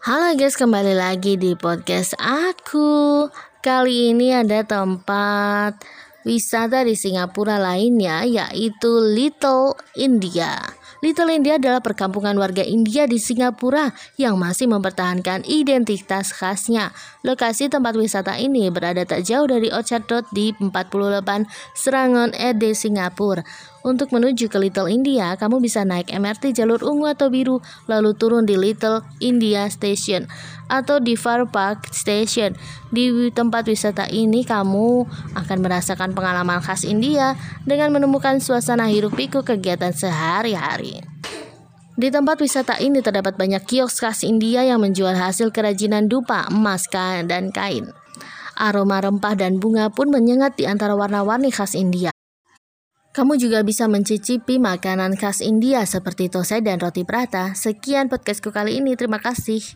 Halo guys, kembali lagi di podcast aku. Kali ini ada tempat wisata di Singapura lainnya yaitu Little India. Little India adalah perkampungan warga India di Singapura yang masih mempertahankan identitas khasnya. Lokasi tempat wisata ini berada tak jauh dari Orchard Road di 48 Serangoon Ede, Singapura. Untuk menuju ke Little India, kamu bisa naik MRT jalur ungu atau biru, lalu turun di Little India Station atau di Far Park Station. Di tempat wisata ini, kamu akan merasakan pengalaman khas India dengan menemukan suasana hiruk pikuk kegiatan sehari-hari. Di tempat wisata ini terdapat banyak kios khas India yang menjual hasil kerajinan dupa, emas, dan kain. Aroma rempah dan bunga pun menyengat di antara warna-warni khas India. Kamu juga bisa mencicipi makanan khas India seperti tosai dan roti prata. Sekian podcastku kali ini. Terima kasih.